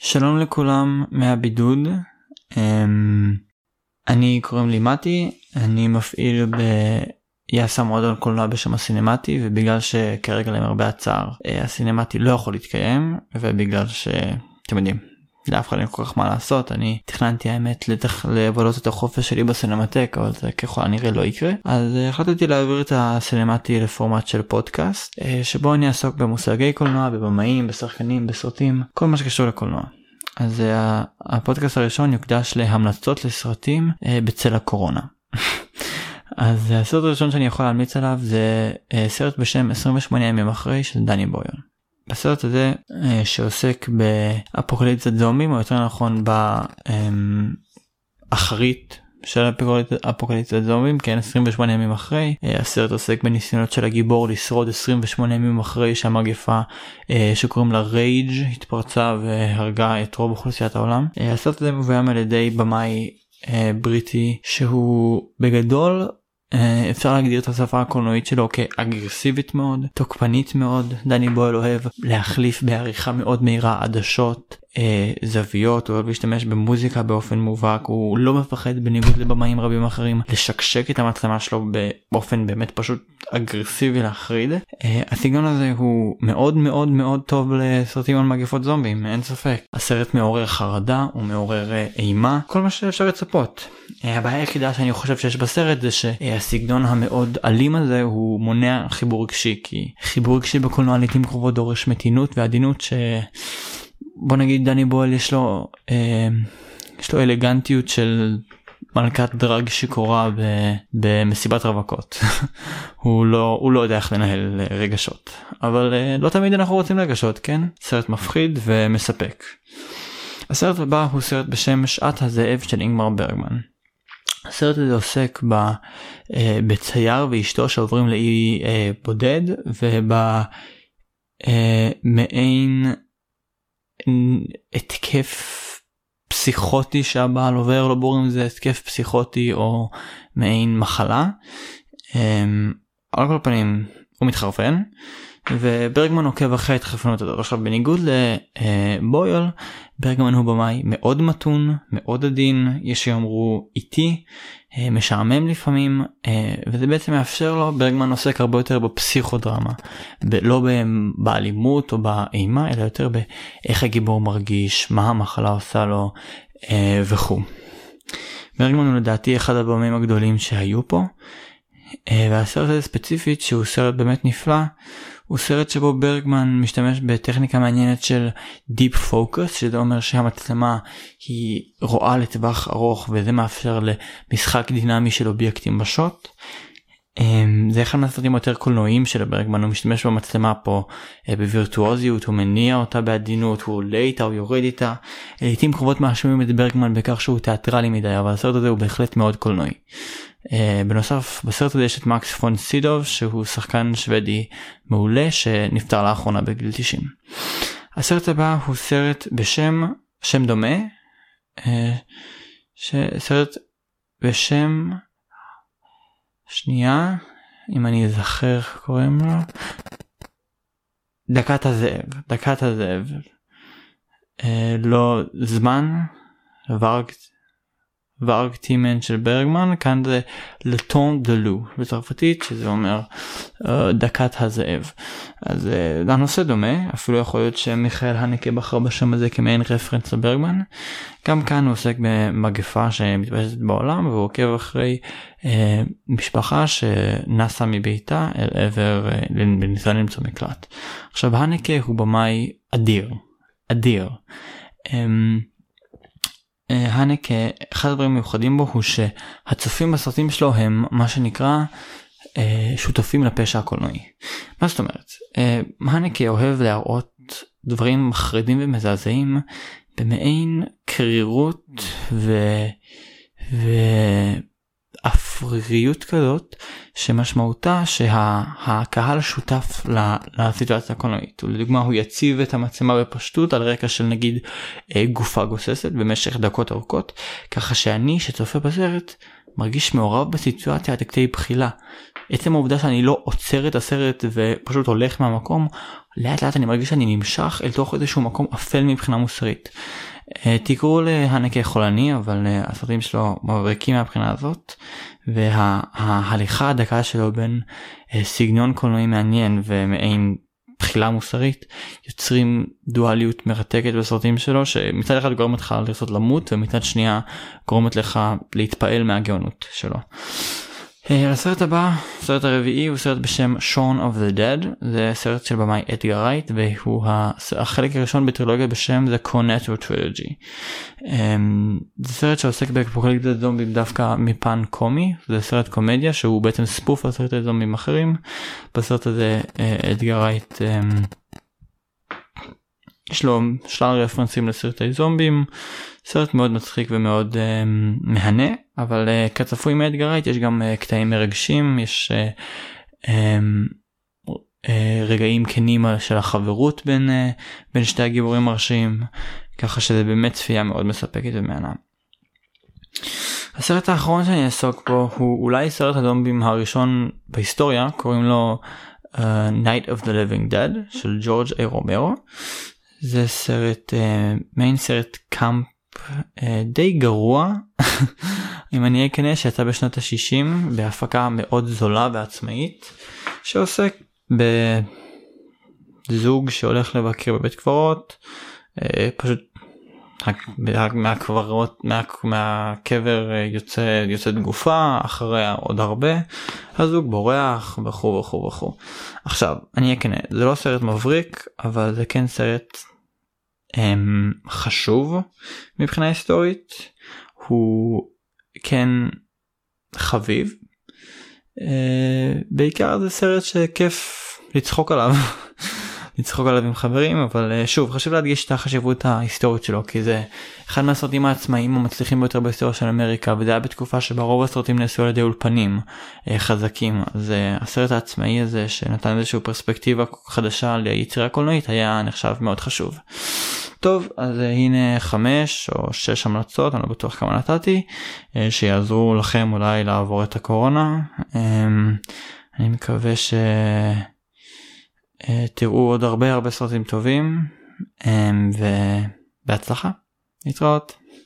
שלום לכולם מהבידוד. אמ, אני קוראים לי מתי, אני מפעיל ביאסה מועדון קולנוע בשם הסינמטי ובגלל שכרגע למרבה הצער אה, הסינמטי לא יכול להתקיים ובגלל שאתם יודעים לאף אחד אין כל כך מה לעשות אני תכננתי האמת לתח... לבלות את החופש שלי בסינמטק אבל זה ככל הנראה לא יקרה אז אה, החלטתי להעביר את הסינמטי לפורמט של פודקאסט אה, שבו אני אעסוק במושגי קולנוע בבמאים בשחקנים בסרטים כל מה שקשור לקולנוע. אז אה, הפודקאסט הראשון יוקדש להמלצות לסרטים בצל הקורונה. אז הסרט הראשון שאני יכול להמליץ עליו זה סרט בשם 28 ימים אחרי של דני בויון. בסרט הזה אה, שעוסק באפוקליפסת זומבים או יותר נכון באחרית של אפוקליפסת זומבים כן 28 ימים אחרי. אה, הסרט עוסק בניסיונות של הגיבור לשרוד 28 ימים אחרי שהמגפה אה, שקוראים לה רייג' התפרצה והרגה את רוב אוכלוסיית העולם. הסרט הזה מבוים על ידי במאי בריטי שהוא בגדול אפשר להגדיר את השפה הקולנועית שלו כאגרסיבית מאוד, תוקפנית מאוד, דני בויל אוהב להחליף בעריכה מאוד מהירה עדשות, אה, זוויות, הוא אוהב להשתמש במוזיקה באופן מובהק, הוא לא מפחד בניגוד לבמאים רבים אחרים לשקשק את המצלמה שלו באופן באמת פשוט אגרסיבי להחריד. אה, הסגנון הזה הוא מאוד מאוד מאוד טוב לסרטים על מגפות זומבים, אין ספק. הסרט מעורר חרדה, הוא מעורר אה, אימה, כל מה שאפשר לצפות. אה, הבעיה היחידה שאני חושב שיש בסרט זה שהסגנון המאוד אלים הזה הוא מונע חיבור רגשי, כי חיבור רגשי בקולנוע לעיתים קרובות דורש מתינות ועדינות ש... בוא נגיד דני בועל יש לו אה, יש לו אלגנטיות של מלכת דרג שיכורה במסיבת רווקות הוא לא הוא לא יודע איך לנהל רגשות אבל אה, לא תמיד אנחנו רוצים רגשות כן סרט מפחיד ומספק. הסרט הבא הוא סרט בשם שעת הזאב של אינגמר ברגמן. הסרט הזה עוסק ב, אה, בצייר ואשתו שעוברים לאי אה, בודד ובמעין התקף פסיכוטי שהבעל עובר לא ברור אם זה התקף פסיכוטי או מעין מחלה. אמ, על כל פנים הוא מתחרפן וברגמן עוקב אחרי התחרפנות הזאת עכשיו בניגוד לבויל ברגמן הוא במאי מאוד מתון מאוד עדין יש שיאמרו איטי אה, משעמם לפעמים אה, וזה בעצם מאפשר לו ברגמן עוסק הרבה יותר בפסיכודרמה לא באלימות או באימה אלא יותר באיך הגיבור מרגיש מה המחלה עושה לו אה, וכו'. ברגמן הוא לדעתי אחד הבמים הגדולים שהיו פה והסרט הזה ספציפית שהוא סרט באמת נפלא הוא סרט שבו ברגמן משתמש בטכניקה מעניינת של Deep Focus שזה אומר שהמצלמה היא רואה לטווח ארוך וזה מאפשר למשחק דינמי של אובייקטים בשוט. אמ, זה אחד מהסרטים היותר קולנועיים של ברגמן הוא משתמש במצלמה פה אה, בווירטואוזיות הוא מניע אותה בעדינות הוא עולה איתה הוא יורד איתה לעיתים קרובות מאשימים את ברגמן בכך שהוא תיאטרלי מדי אבל הסרט הזה הוא בהחלט מאוד קולנועי. Uh, בנוסף בסרט הזה יש את מקס פון סידוב שהוא שחקן שוודי מעולה שנפטר לאחרונה בגיל 90. הסרט הבא הוא סרט בשם שם דומה uh, סרט בשם שנייה אם אני אזכר איך קוראים לו. דקת הזאב דקת הזאב. uh, לא זמן ורגט וארקטימן של ברגמן כאן זה לטון דלו בצרפתית שזה אומר uh, דקת הזאב. אז uh, הנושא דומה אפילו יכול להיות שמיכאל הנקה בחר בשם הזה כמעין רפרנס לברגמן. גם כאן הוא עוסק במגפה שמתפשטת בעולם והוא עוקב אחרי uh, משפחה שנסה מביתה אל עבר uh, בניסיון למצוא מקלט. עכשיו הנקה הוא במאי אדיר אדיר. Um, הנקה אחד הדברים המיוחדים בו הוא שהצופים בסרטים שלו הם מה שנקרא אה, שותפים לפשע הקולנועי. מה זאת אומרת? אה, הנקה אוהב להראות דברים מחרידים ומזעזעים במעין קרירות ו... ו... אפריריות כזאת שמשמעותה שהקהל שותף לסיטואציה הקולנועית. לדוגמה הוא יציב את המצלמה בפשטות על רקע של נגיד אה, גופה גוססת במשך דקות ארוכות ככה שאני שצופה בסרט מרגיש מעורב בסיטואציה עד כדי בחילה. עצם העובדה שאני לא עוצר את הסרט ופשוט הולך מהמקום לאט לאט אני מרגיש שאני נמשך אל תוך איזשהו מקום אפל מבחינה מוסרית. אה, תקראו להנקה חולני אבל אה, הסרטים שלו מבריקים מהבחינה הזאת וההליכה הדקה שלו בין אה, סגנון קולנועי מעניין ומעין בחילה מוסרית יוצרים דואליות מרתקת בסרטים שלו שמצד אחד גורמת לך לרצות למות ומצד שנייה גורמת לך להתפעל מהגאונות שלו. אה, הסרט הבא, הסרט הרביעי הוא סרט בשם Shaun of the Dead, זה סרט של במאי אדגר רייט והוא החלק הראשון בטרילוגיה בשם The Cornetto Trilogy. אמ, זה סרט שעוסק באפוקליפסת זומבים דווקא מפן קומי, זה סרט קומדיה שהוא בעצם spoof על סרטי זומבים אחרים. בסרט הזה אה, אדגר רייט אמ, יש לו שלל רפרנסים לסרטי זומבים, סרט מאוד מצחיק ומאוד אה, מהנה, אבל uh, כצפוי מאתגר רייט יש גם uh, קטעים מרגשים, יש uh, um, uh, רגעים כנים של החברות בין, uh, בין שתי הגיבורים הראשיים, ככה שזה באמת צפייה מאוד מספקת ומהנה. הסרט האחרון שאני אעסוק בו הוא אולי סרט הזומבים הראשון בהיסטוריה, קוראים לו uh, Night of the Living Dead של ג'ורג' איי רומרו. זה סרט uh, מיין סרט קאמפ uh, די גרוע. אם אני כנה שיצא בשנות ה-60 בהפקה מאוד זולה ועצמאית שעוסק בזוג שהולך לבקר בבית קברות uh, פשוט מהקברות מה, מהקבר יוצא יוצאת גופה אחריה עוד הרבה הזוג בורח וכו' וכו' וכו'. עכשיו אני כנה זה לא סרט מבריק אבל זה כן סרט הם, חשוב מבחינה היסטורית. הוא כן חביב. uh, בעיקר זה סרט שכיף לצחוק עליו לצחוק עליו עם חברים אבל uh, שוב חשוב להדגיש את החשיבות ההיסטורית שלו כי זה אחד מהסרטים העצמאיים המצליחים ביותר בהיסטוריה של אמריקה וזה היה בתקופה שבה רוב הסרטים נעשו על ידי אולפנים uh, חזקים אז uh, הסרט העצמאי הזה שנתן איזושהי פרספקטיבה חדשה ליצירה קולנועית היה נחשב מאוד חשוב. טוב אז הנה חמש או שש המלצות אני לא בטוח כמה נתתי שיעזרו לכם אולי לעבור את הקורונה אני מקווה ש... אה, תראו עוד הרבה הרבה סרטים טובים אה, ובהצלחה. להתראות.